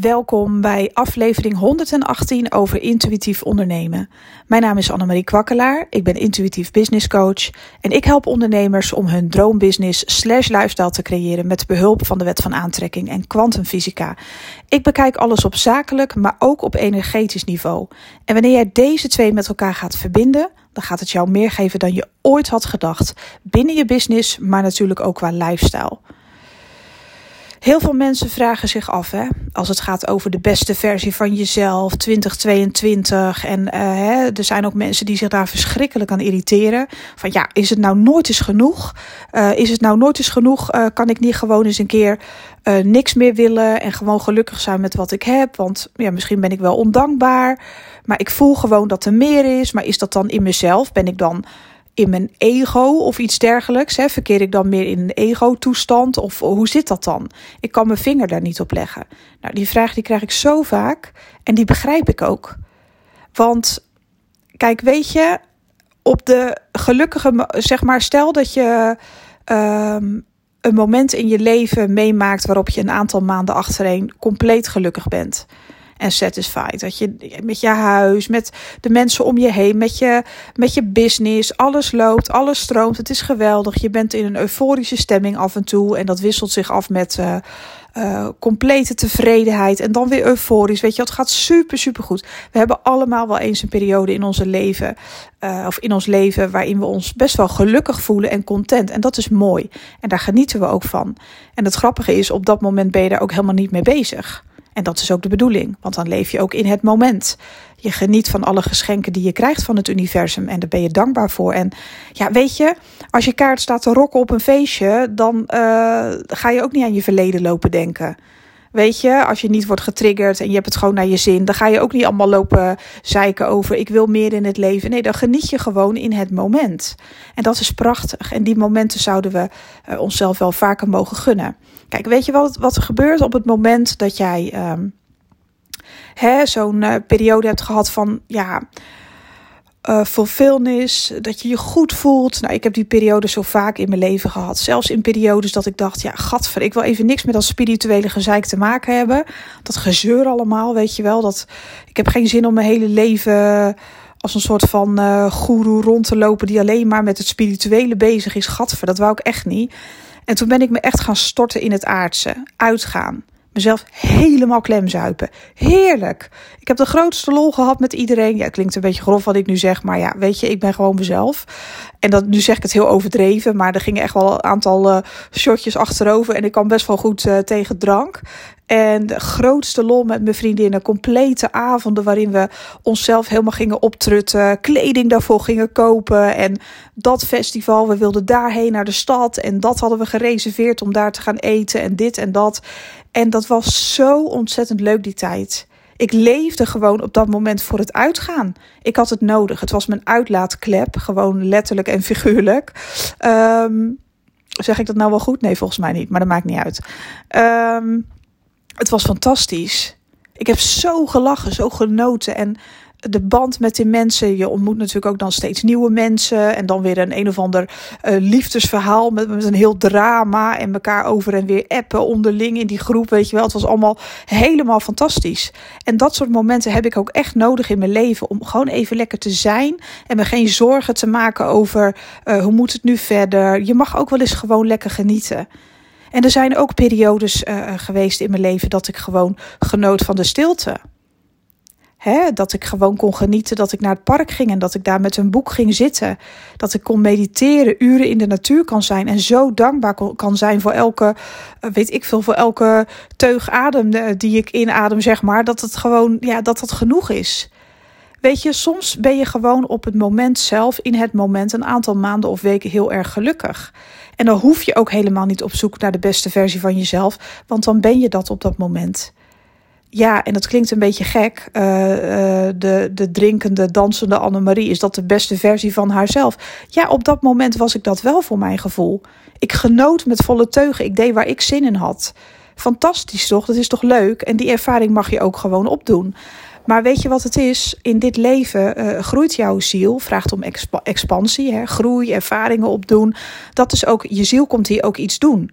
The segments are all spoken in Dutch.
Welkom bij aflevering 118 over intuïtief ondernemen. Mijn naam is Annemarie Kwakkelaar, ik ben intuïtief business coach en ik help ondernemers om hun droombusiness slash lifestyle te creëren met behulp van de wet van aantrekking en kwantumfysica. Ik bekijk alles op zakelijk, maar ook op energetisch niveau. En wanneer jij deze twee met elkaar gaat verbinden, dan gaat het jou meer geven dan je ooit had gedacht. Binnen je business, maar natuurlijk ook qua lifestyle. Heel veel mensen vragen zich af, hè, als het gaat over de beste versie van jezelf, 2022. En uh, hè, er zijn ook mensen die zich daar verschrikkelijk aan irriteren. Van ja, is het nou nooit eens genoeg? Uh, is het nou nooit eens genoeg? Uh, kan ik niet gewoon eens een keer niks meer willen en gewoon gelukkig zijn met wat ik heb? Want ja, misschien ben ik wel ondankbaar, maar ik voel gewoon dat er meer is. Maar is dat dan in mezelf? Ben ik dan in mijn ego of iets dergelijks? Hè? Verkeer ik dan meer in een ego-toestand? Of hoe zit dat dan? Ik kan mijn vinger daar niet op leggen. Nou, die vraag die krijg ik zo vaak en die begrijp ik ook. Want kijk, weet je, op de gelukkige, zeg maar, stel dat je um, een moment in je leven meemaakt waarop je een aantal maanden achtereen compleet gelukkig bent en satisfied. Dat je met je huis, met de mensen om je heen, met je, met je business, alles loopt, alles stroomt. Het is geweldig. Je bent in een euforische stemming af en toe en dat wisselt zich af met. Uh, uh, complete tevredenheid en dan weer euforisch. Weet je, het gaat super, super goed. We hebben allemaal wel eens een periode in onze leven, uh, of in ons leven, waarin we ons best wel gelukkig voelen en content. En dat is mooi. En daar genieten we ook van. En het grappige is, op dat moment ben je daar ook helemaal niet mee bezig. En dat is ook de bedoeling, want dan leef je ook in het moment. Je geniet van alle geschenken die je krijgt van het universum en daar ben je dankbaar voor. En ja, weet je, als je kaart staat te rocken op een feestje, dan uh, ga je ook niet aan je verleden lopen denken. Weet je, als je niet wordt getriggerd en je hebt het gewoon naar je zin, dan ga je ook niet allemaal lopen zeiken over ik wil meer in het leven. Nee, dan geniet je gewoon in het moment. En dat is prachtig. En die momenten zouden we uh, onszelf wel vaker mogen gunnen. Kijk, weet je wat, wat er gebeurt op het moment dat jij um, zo'n uh, periode hebt gehad van ja uh, fulfillness, dat je je goed voelt. Nou, ik heb die periode zo vaak in mijn leven gehad. Zelfs in periodes dat ik dacht, ja, gadver, ik wil even niks met dat spirituele gezeik te maken hebben. Dat gezeur allemaal, weet je wel. Dat, ik heb geen zin om mijn hele leven als een soort van uh, goeroe rond te lopen die alleen maar met het spirituele bezig is. Gadver, dat wou ik echt niet. En toen ben ik me echt gaan storten in het aardse. Uitgaan mezelf helemaal klemzuipen. Heerlijk. Ik heb de grootste lol gehad met iedereen. Ja, het klinkt een beetje grof wat ik nu zeg, maar ja, weet je, ik ben gewoon mezelf. En dat, nu zeg ik het heel overdreven, maar er gingen echt wel een aantal uh, shotjes achterover en ik kan best wel goed uh, tegen drank. En de grootste lol met mijn vriendinnen. Complete avonden waarin we onszelf helemaal gingen optrutten. Kleding daarvoor gingen kopen. En dat festival, we wilden daarheen naar de stad. En dat hadden we gereserveerd om daar te gaan eten. En dit en dat. En dat was zo ontzettend leuk die tijd. Ik leefde gewoon op dat moment voor het uitgaan. Ik had het nodig. Het was mijn uitlaatklep, gewoon letterlijk en figuurlijk. Um, zeg ik dat nou wel goed? Nee, volgens mij niet, maar dat maakt niet uit. Um, het was fantastisch. Ik heb zo gelachen, zo genoten. En de band met die mensen. Je ontmoet natuurlijk ook dan steeds nieuwe mensen. En dan weer een een of ander uh, liefdesverhaal met, met een heel drama. En elkaar over en weer appen onderling in die groep. Weet je wel, het was allemaal helemaal fantastisch. En dat soort momenten heb ik ook echt nodig in mijn leven. Om gewoon even lekker te zijn. En me geen zorgen te maken over uh, hoe moet het nu verder. Je mag ook wel eens gewoon lekker genieten. En er zijn ook periodes uh, geweest in mijn leven dat ik gewoon genoot van de stilte. Hè, dat ik gewoon kon genieten dat ik naar het park ging en dat ik daar met een boek ging zitten. Dat ik kon mediteren, uren in de natuur kan zijn en zo dankbaar kan zijn voor elke, eh, weet ik veel, voor elke teug adem eh, die ik inadem, zeg maar. Dat het gewoon, ja, dat dat genoeg is. Weet je, soms ben je gewoon op het moment zelf, in het moment, een aantal maanden of weken heel erg gelukkig. En dan hoef je ook helemaal niet op zoek naar de beste versie van jezelf, want dan ben je dat op dat moment. Ja, en dat klinkt een beetje gek. Uh, uh, de, de drinkende, dansende Annemarie, is dat de beste versie van haarzelf? Ja, op dat moment was ik dat wel voor mijn gevoel. Ik genoot met volle teugen. Ik deed waar ik zin in had. Fantastisch toch? Dat is toch leuk? En die ervaring mag je ook gewoon opdoen. Maar weet je wat het is? In dit leven uh, groeit jouw ziel, vraagt om exp expansie, hè? groei, ervaringen opdoen. Dat is ook, je ziel komt hier ook iets doen.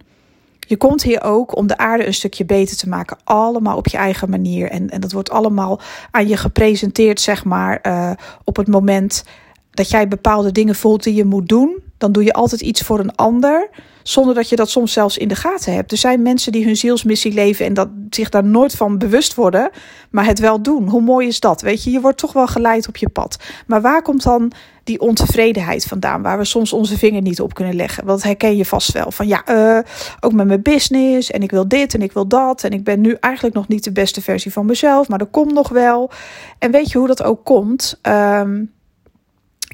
Je komt hier ook om de aarde een stukje beter te maken. Allemaal op je eigen manier. En, en dat wordt allemaal aan je gepresenteerd, zeg maar, uh, op het moment dat jij bepaalde dingen voelt die je moet doen. Dan doe je altijd iets voor een ander zonder dat je dat soms zelfs in de gaten hebt. Er zijn mensen die hun zielsmissie leven en dat zich daar nooit van bewust worden, maar het wel doen. Hoe mooi is dat? Weet je, je wordt toch wel geleid op je pad. Maar waar komt dan die ontevredenheid vandaan, waar we soms onze vinger niet op kunnen leggen? Want herken je vast wel van ja, uh, ook met mijn business en ik wil dit en ik wil dat en ik ben nu eigenlijk nog niet de beste versie van mezelf, maar dat komt nog wel. En weet je hoe dat ook komt? Um,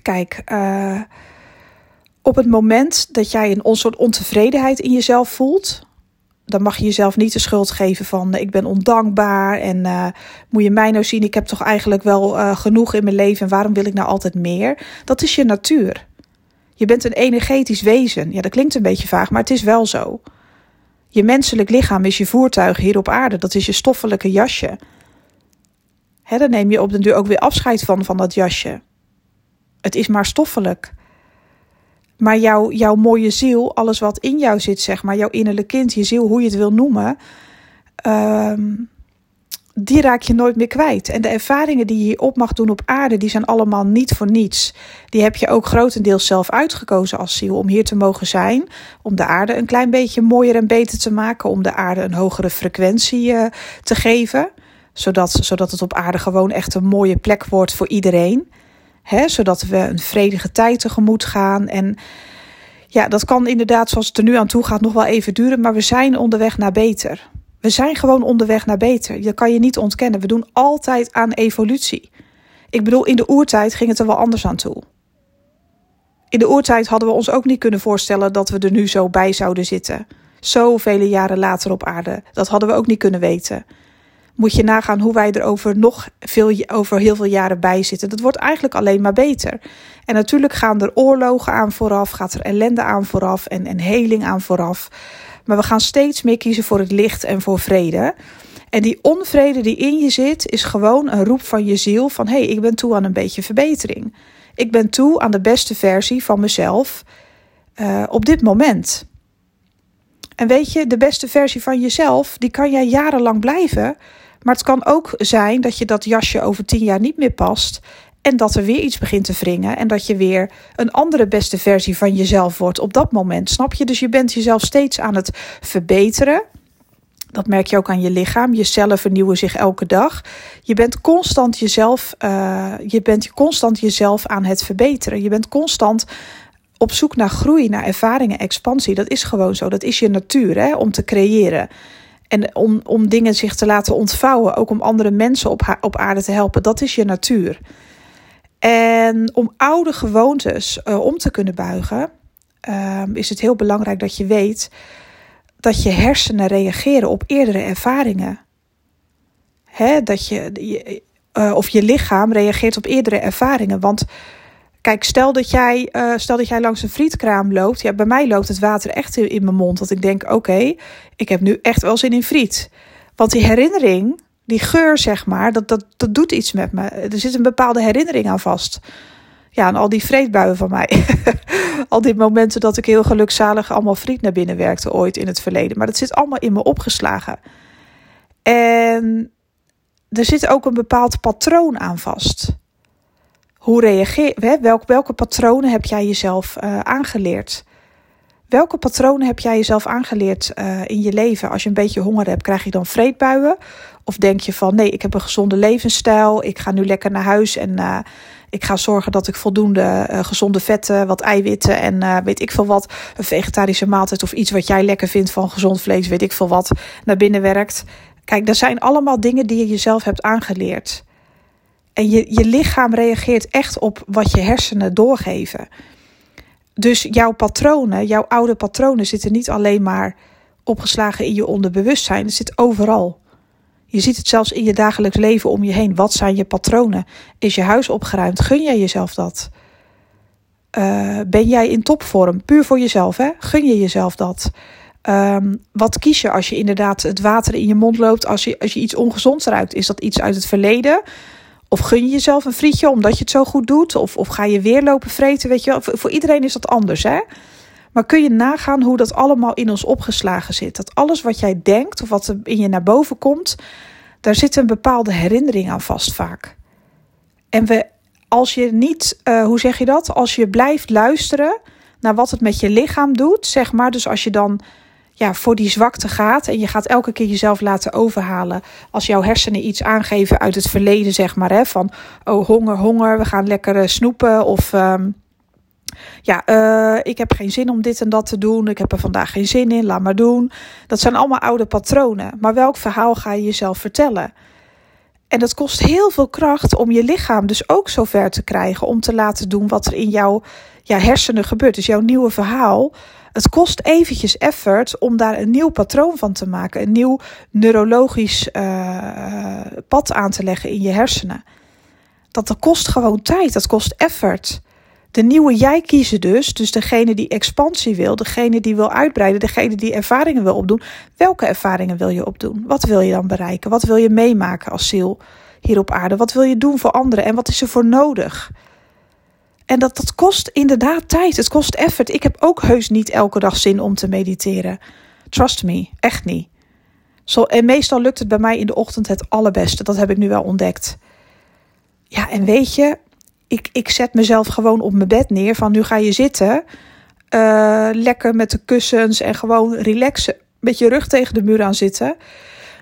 kijk. Uh, op het moment dat jij een soort ontevredenheid in jezelf voelt, dan mag je jezelf niet de schuld geven van ik ben ondankbaar en uh, moet je mij nou zien, ik heb toch eigenlijk wel uh, genoeg in mijn leven en waarom wil ik nou altijd meer? Dat is je natuur. Je bent een energetisch wezen. Ja, dat klinkt een beetje vaag, maar het is wel zo. Je menselijk lichaam is je voertuig hier op aarde, dat is je stoffelijke jasje. Hè, dan neem je op den duur ook weer afscheid van, van dat jasje. Het is maar stoffelijk. Maar jouw, jouw mooie ziel, alles wat in jou zit, zeg maar, jouw innerlijke kind, je ziel, hoe je het wil noemen, um, die raak je nooit meer kwijt. En de ervaringen die je hier op mag doen op aarde, die zijn allemaal niet voor niets. Die heb je ook grotendeels zelf uitgekozen als ziel om hier te mogen zijn. Om de aarde een klein beetje mooier en beter te maken. Om de aarde een hogere frequentie uh, te geven. Zodat, zodat het op aarde gewoon echt een mooie plek wordt voor iedereen. Zodat we een vredige tijd tegemoet gaan. En ja, dat kan inderdaad, zoals het er nu aan toe gaat, nog wel even duren. Maar we zijn onderweg naar beter. We zijn gewoon onderweg naar beter. Dat kan je niet ontkennen. We doen altijd aan evolutie. Ik bedoel, in de oertijd ging het er wel anders aan toe. In de oertijd hadden we ons ook niet kunnen voorstellen dat we er nu zo bij zouden zitten. Zoveel jaren later op aarde. Dat hadden we ook niet kunnen weten moet je nagaan hoe wij er over nog veel, over heel veel jaren bij zitten. Dat wordt eigenlijk alleen maar beter. En natuurlijk gaan er oorlogen aan vooraf, gaat er ellende aan vooraf en, en heling aan vooraf. Maar we gaan steeds meer kiezen voor het licht en voor vrede. En die onvrede die in je zit, is gewoon een roep van je ziel: van hé, hey, ik ben toe aan een beetje verbetering. Ik ben toe aan de beste versie van mezelf uh, op dit moment. En weet je, de beste versie van jezelf, die kan jij jarenlang blijven. Maar het kan ook zijn dat je dat jasje over tien jaar niet meer past. En dat er weer iets begint te wringen. En dat je weer een andere beste versie van jezelf wordt op dat moment. Snap je? Dus je bent jezelf steeds aan het verbeteren. Dat merk je ook aan je lichaam. Je cellen vernieuwen zich elke dag. Je bent constant jezelf, uh, je bent constant jezelf aan het verbeteren. Je bent constant op zoek naar groei, naar ervaringen, expansie. Dat is gewoon zo. Dat is je natuur hè, om te creëren. En om, om dingen zich te laten ontvouwen, ook om andere mensen op, op aarde te helpen, dat is je natuur. En om oude gewoontes uh, om te kunnen buigen, uh, is het heel belangrijk dat je weet dat je hersenen reageren op eerdere ervaringen. Hè, dat je, uh, of je lichaam reageert op eerdere ervaringen. Want Kijk, stel dat, jij, uh, stel dat jij langs een frietkraam loopt. Ja, bij mij loopt het water echt in mijn mond. Dat ik denk, oké, ik heb nu echt wel zin in friet. Want die herinnering, die geur zeg maar, dat, dat, dat doet iets met me. Er zit een bepaalde herinnering aan vast. Ja, en al die vreedbuien van mij. al die momenten dat ik heel gelukzalig allemaal friet naar binnen werkte ooit in het verleden. Maar dat zit allemaal in me opgeslagen. En er zit ook een bepaald patroon aan vast. Hoe reageer, hè, welke, patronen heb jij jezelf uh, aangeleerd? Welke patronen heb jij jezelf aangeleerd uh, in je leven? Als je een beetje honger hebt, krijg je dan vreedbuien? Of denk je van nee, ik heb een gezonde levensstijl, ik ga nu lekker naar huis en uh, ik ga zorgen dat ik voldoende gezonde vetten, wat eiwitten en weet ik veel wat, een vegetarische maaltijd of iets wat jij lekker vindt van gezond vlees, weet ik veel wat, naar binnen werkt. Kijk, dat zijn allemaal dingen die je jezelf hebt aangeleerd. En je, je lichaam reageert echt op wat je hersenen doorgeven. Dus jouw patronen, jouw oude patronen zitten niet alleen maar opgeslagen in je onderbewustzijn. Het zit overal. Je ziet het zelfs in je dagelijks leven om je heen. Wat zijn je patronen? Is je huis opgeruimd? Gun jij jezelf dat? Uh, ben jij in topvorm? Puur voor jezelf, hè? Gun je jezelf dat? Um, wat kies je als je inderdaad het water in je mond loopt? Als je, als je iets ongezonds ruikt, is dat iets uit het verleden? Of gun je jezelf een frietje omdat je het zo goed doet? Of, of ga je weer lopen vreten? Weet je wel? Voor iedereen is dat anders, hè? Maar kun je nagaan hoe dat allemaal in ons opgeslagen zit? Dat alles wat jij denkt of wat in je naar boven komt, daar zit een bepaalde herinnering aan vast vaak. En we, als je niet, uh, hoe zeg je dat? Als je blijft luisteren naar wat het met je lichaam doet, zeg maar. Dus als je dan ja, voor die zwakte gaat en je gaat elke keer jezelf laten overhalen. Als jouw hersenen iets aangeven uit het verleden, zeg maar. Hè, van, oh, honger, honger, we gaan lekker uh, snoepen of... Um, ja, uh, ik heb geen zin om dit en dat te doen. Ik heb er vandaag geen zin in, laat maar doen. Dat zijn allemaal oude patronen. Maar welk verhaal ga je jezelf vertellen? En dat kost heel veel kracht om je lichaam dus ook zover te krijgen om te laten doen wat er in jouw ja, hersenen gebeurt. Dus jouw nieuwe verhaal. Het kost eventjes effort om daar een nieuw patroon van te maken. Een nieuw neurologisch uh, pad aan te leggen in je hersenen. Dat, dat kost gewoon tijd, dat kost effort. De nieuwe jij kiezen dus, dus degene die expansie wil, degene die wil uitbreiden, degene die ervaringen wil opdoen. Welke ervaringen wil je opdoen? Wat wil je dan bereiken? Wat wil je meemaken als ziel hier op aarde? Wat wil je doen voor anderen en wat is er voor nodig? En dat, dat kost inderdaad tijd, het kost effort. Ik heb ook heus niet elke dag zin om te mediteren. Trust me, echt niet. Zo, en meestal lukt het bij mij in de ochtend het allerbeste, dat heb ik nu wel ontdekt. Ja, en weet je, ik, ik zet mezelf gewoon op mijn bed neer van nu ga je zitten. Uh, lekker met de kussens en gewoon relaxen. Met je rug tegen de muur aan zitten.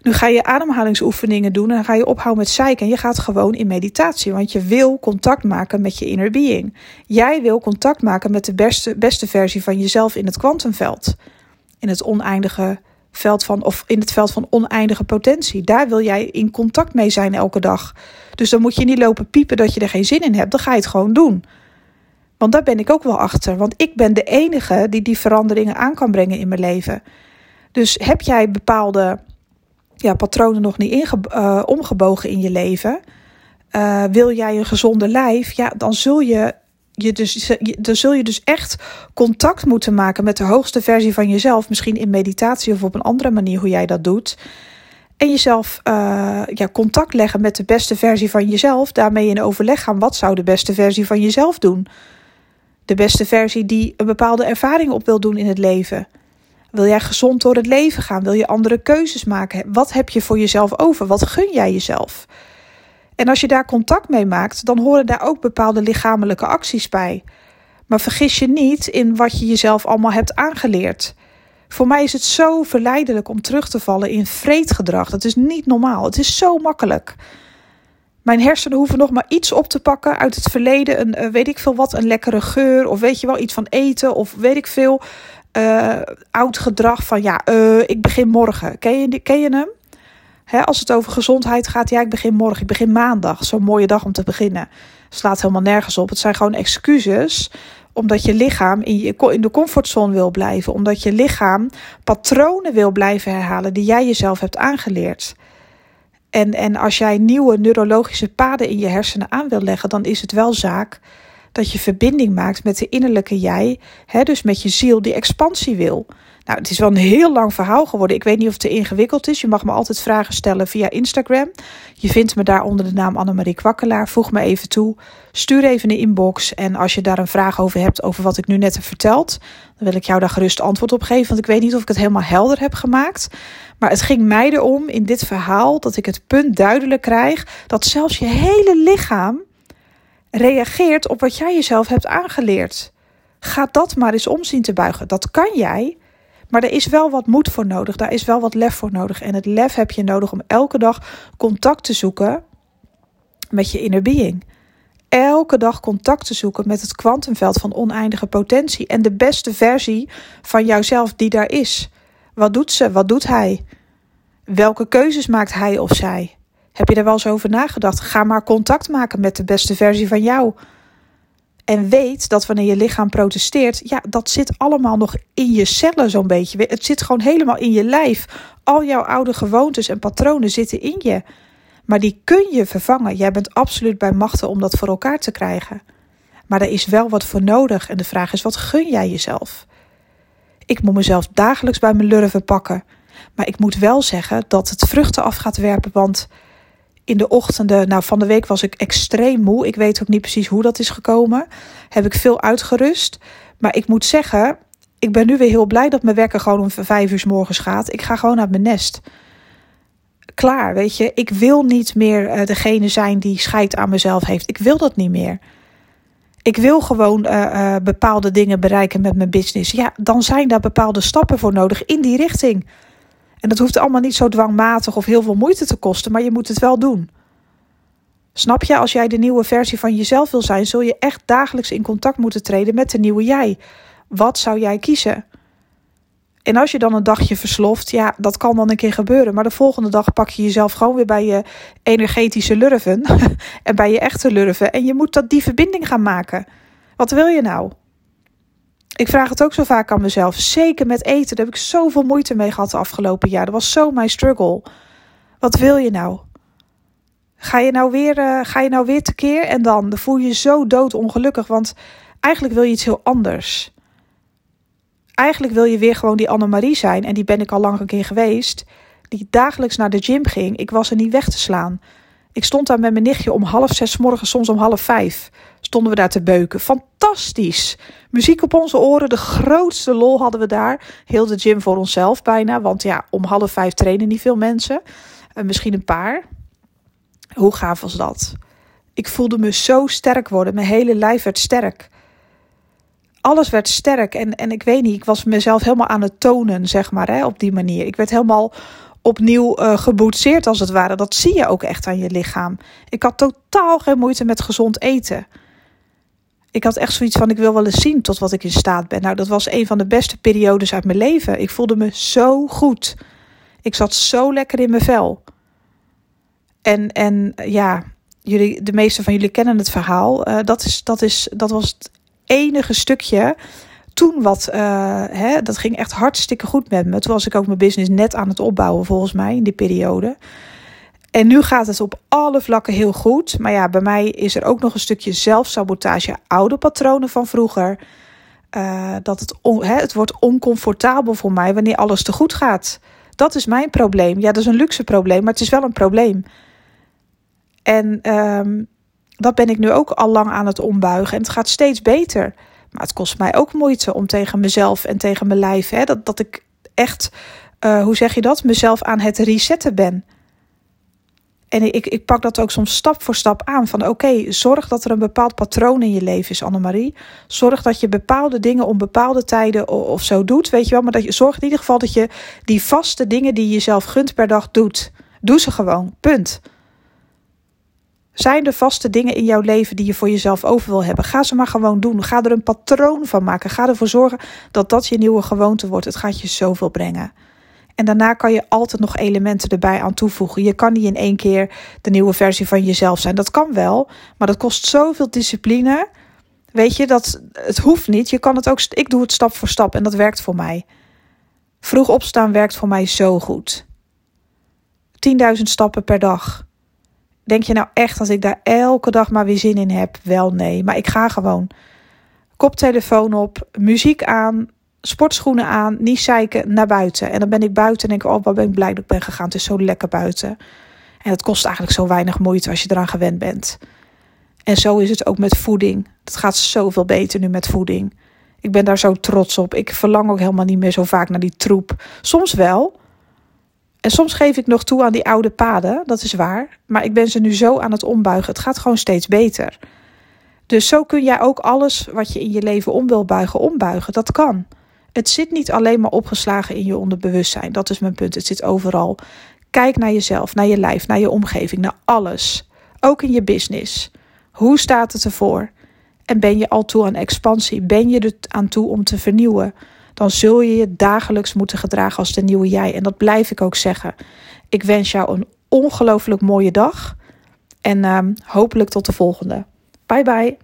Nu ga je ademhalingsoefeningen doen en dan ga je ophouden met zeiken. En je gaat gewoon in meditatie, want je wil contact maken met je inner being. Jij wil contact maken met de beste, beste versie van jezelf in het kwantumveld. In het oneindige veld van, of in het veld van oneindige potentie. Daar wil jij in contact mee zijn elke dag. Dus dan moet je niet lopen piepen dat je er geen zin in hebt. Dan ga je het gewoon doen. Want daar ben ik ook wel achter. Want ik ben de enige die die veranderingen aan kan brengen in mijn leven. Dus heb jij bepaalde ja, patronen nog niet inge, uh, omgebogen in je leven? Uh, wil jij een gezonde lijf? Ja, dan zul je je dus, dan zul je dus echt contact moeten maken met de hoogste versie van jezelf. Misschien in meditatie of op een andere manier hoe jij dat doet. En jezelf uh, ja, contact leggen met de beste versie van jezelf. Daarmee in overleg gaan. Wat zou de beste versie van jezelf doen? De beste versie die een bepaalde ervaring op wil doen in het leven. Wil jij gezond door het leven gaan? Wil je andere keuzes maken? Wat heb je voor jezelf over? Wat gun jij jezelf? En als je daar contact mee maakt, dan horen daar ook bepaalde lichamelijke acties bij. Maar vergis je niet in wat je jezelf allemaal hebt aangeleerd. Voor mij is het zo verleidelijk om terug te vallen in vreedgedrag. Dat is niet normaal. Het is zo makkelijk. Mijn hersenen hoeven nog maar iets op te pakken uit het verleden. Een, uh, weet ik veel wat, een lekkere geur. Of weet je wel, iets van eten. Of weet ik veel. Uh, oud gedrag van ja, uh, ik begin morgen. Ken je, ken je hem? als het over gezondheid gaat, ja, ik begin morgen, ik begin maandag. Zo'n mooie dag om te beginnen. Slaat helemaal nergens op. Het zijn gewoon excuses omdat je lichaam in, je, in de comfortzone wil blijven. Omdat je lichaam patronen wil blijven herhalen die jij jezelf hebt aangeleerd. En, en als jij nieuwe neurologische paden in je hersenen aan wil leggen, dan is het wel zaak dat je verbinding maakt met de innerlijke jij. Hè, dus met je ziel die expansie wil. Nou, het is wel een heel lang verhaal geworden. Ik weet niet of het te ingewikkeld is. Je mag me altijd vragen stellen via Instagram. Je vindt me daar onder de naam Annemarie Kwakkelaar. Voeg me even toe. Stuur even een inbox. En als je daar een vraag over hebt, over wat ik nu net heb verteld, dan wil ik jou daar gerust antwoord op geven. Want ik weet niet of ik het helemaal helder heb gemaakt. Maar het ging mij erom in dit verhaal dat ik het punt duidelijk krijg dat zelfs je hele lichaam reageert op wat jij jezelf hebt aangeleerd. Ga dat maar eens omzien te buigen. Dat kan jij. Maar er is wel wat moed voor nodig. Daar is wel wat lef voor nodig. En het lef heb je nodig om elke dag contact te zoeken met je inner being. Elke dag contact te zoeken met het kwantumveld van oneindige potentie. En de beste versie van jouzelf die daar is. Wat doet ze? Wat doet hij? Welke keuzes maakt hij of zij? Heb je daar wel eens over nagedacht? Ga maar contact maken met de beste versie van jou. En weet dat wanneer je lichaam protesteert, ja, dat zit allemaal nog in je cellen zo'n beetje. Het zit gewoon helemaal in je lijf. Al jouw oude gewoontes en patronen zitten in je. Maar die kun je vervangen. Jij bent absoluut bij machten om dat voor elkaar te krijgen. Maar er is wel wat voor nodig. En de vraag is: wat gun jij jezelf? Ik moet mezelf dagelijks bij mijn lurven pakken. Maar ik moet wel zeggen dat het vruchten af gaat werpen. Want in de ochtenden, nou van de week was ik extreem moe. Ik weet ook niet precies hoe dat is gekomen. Heb ik veel uitgerust. Maar ik moet zeggen, ik ben nu weer heel blij dat mijn wekker gewoon om vijf uur s morgens gaat. Ik ga gewoon naar mijn nest. Klaar, weet je. Ik wil niet meer uh, degene zijn die scheid aan mezelf heeft. Ik wil dat niet meer. Ik wil gewoon uh, uh, bepaalde dingen bereiken met mijn business. Ja, dan zijn daar bepaalde stappen voor nodig in die richting. En dat hoeft allemaal niet zo dwangmatig of heel veel moeite te kosten, maar je moet het wel doen. Snap je, als jij de nieuwe versie van jezelf wil zijn, zul je echt dagelijks in contact moeten treden met de nieuwe jij. Wat zou jij kiezen? En als je dan een dagje versloft, ja, dat kan dan een keer gebeuren. Maar de volgende dag pak je jezelf gewoon weer bij je energetische lurven en bij je echte lurven. En je moet dat die verbinding gaan maken. Wat wil je nou? Ik vraag het ook zo vaak aan mezelf. Zeker met eten. Daar heb ik zoveel moeite mee gehad de afgelopen jaar. Dat was zo mijn struggle. Wat wil je nou? Ga je nou weer, uh, ga je nou weer tekeer en dan? Dan voel je je zo doodongelukkig. Want eigenlijk wil je iets heel anders. Eigenlijk wil je weer gewoon die Annemarie zijn. En die ben ik al lang een keer geweest. Die dagelijks naar de gym ging. Ik was er niet weg te slaan. Ik stond daar met mijn nichtje om half zes morgen, soms om half vijf. Stonden we daar te beuken. Fantastisch. Muziek op onze oren. De grootste lol hadden we daar. Heel de gym voor onszelf bijna. Want ja, om half vijf trainen niet veel mensen. Uh, misschien een paar. Hoe gaaf was dat? Ik voelde me zo sterk worden. Mijn hele lijf werd sterk. Alles werd sterk. En, en ik weet niet, ik was mezelf helemaal aan het tonen, zeg maar, hè, op die manier. Ik werd helemaal opnieuw uh, geboetseerd, als het ware. Dat zie je ook echt aan je lichaam. Ik had totaal geen moeite met gezond eten. Ik had echt zoiets van: ik wil wel eens zien tot wat ik in staat ben. Nou, dat was een van de beste periodes uit mijn leven. Ik voelde me zo goed. Ik zat zo lekker in mijn vel. En, en ja, jullie, de meeste van jullie kennen het verhaal. Uh, dat, is, dat, is, dat was het enige stukje toen wat, uh, hè, dat ging echt hartstikke goed met me. Toen was ik ook mijn business net aan het opbouwen, volgens mij, in die periode. En nu gaat het op alle vlakken heel goed. Maar ja, bij mij is er ook nog een stukje zelfsabotage, oude patronen van vroeger. Uh, dat het, hè, het wordt oncomfortabel voor mij wanneer alles te goed gaat. Dat is mijn probleem. Ja, dat is een luxe probleem, maar het is wel een probleem. En um, dat ben ik nu ook al lang aan het ombuigen. En het gaat steeds beter. Maar het kost mij ook moeite om tegen mezelf en tegen mijn lijf, hè, dat, dat ik echt, uh, hoe zeg je dat, mezelf aan het resetten ben. En ik, ik pak dat ook soms stap voor stap aan. Van oké, zorg dat er een bepaald patroon in je leven is, Annemarie. Zorg dat je bepaalde dingen om bepaalde tijden of zo doet. Weet je wel, maar dat je zorg in ieder geval dat je die vaste dingen die je jezelf gunt per dag doet. Doe ze gewoon. Punt. Zijn er vaste dingen in jouw leven die je voor jezelf over wil hebben? Ga ze maar gewoon doen. Ga er een patroon van maken. Ga ervoor zorgen dat dat je nieuwe gewoonte wordt. Het gaat je zoveel brengen. En daarna kan je altijd nog elementen erbij aan toevoegen. Je kan niet in één keer de nieuwe versie van jezelf zijn. Dat kan wel, maar dat kost zoveel discipline. Weet je, dat het hoeft niet. Je kan het ook. Ik doe het stap voor stap en dat werkt voor mij. Vroeg opstaan werkt voor mij zo goed. 10.000 stappen per dag. Denk je nou echt dat ik daar elke dag maar weer zin in heb? Wel nee, maar ik ga gewoon. Koptelefoon op, muziek aan, sportschoenen aan, niet zeiken, naar buiten. En dan ben ik buiten en denk ik, oh, wat ben ik blij dat ik ben gegaan. Het is zo lekker buiten. En het kost eigenlijk zo weinig moeite als je eraan gewend bent. En zo is het ook met voeding. Het gaat zoveel beter nu met voeding. Ik ben daar zo trots op. Ik verlang ook helemaal niet meer zo vaak naar die troep. Soms wel, en soms geef ik nog toe aan die oude paden, dat is waar. Maar ik ben ze nu zo aan het ombuigen. Het gaat gewoon steeds beter. Dus zo kun jij ook alles wat je in je leven om wil buigen, ombuigen. Dat kan. Het zit niet alleen maar opgeslagen in je onderbewustzijn. Dat is mijn punt. Het zit overal. Kijk naar jezelf, naar je lijf, naar je omgeving, naar alles. Ook in je business. Hoe staat het ervoor? En ben je al toe aan expansie? Ben je er aan toe om te vernieuwen? dan zul je je dagelijks moeten gedragen als de nieuwe jij. En dat blijf ik ook zeggen. Ik wens jou een ongelooflijk mooie dag. En uh, hopelijk tot de volgende. Bye bye.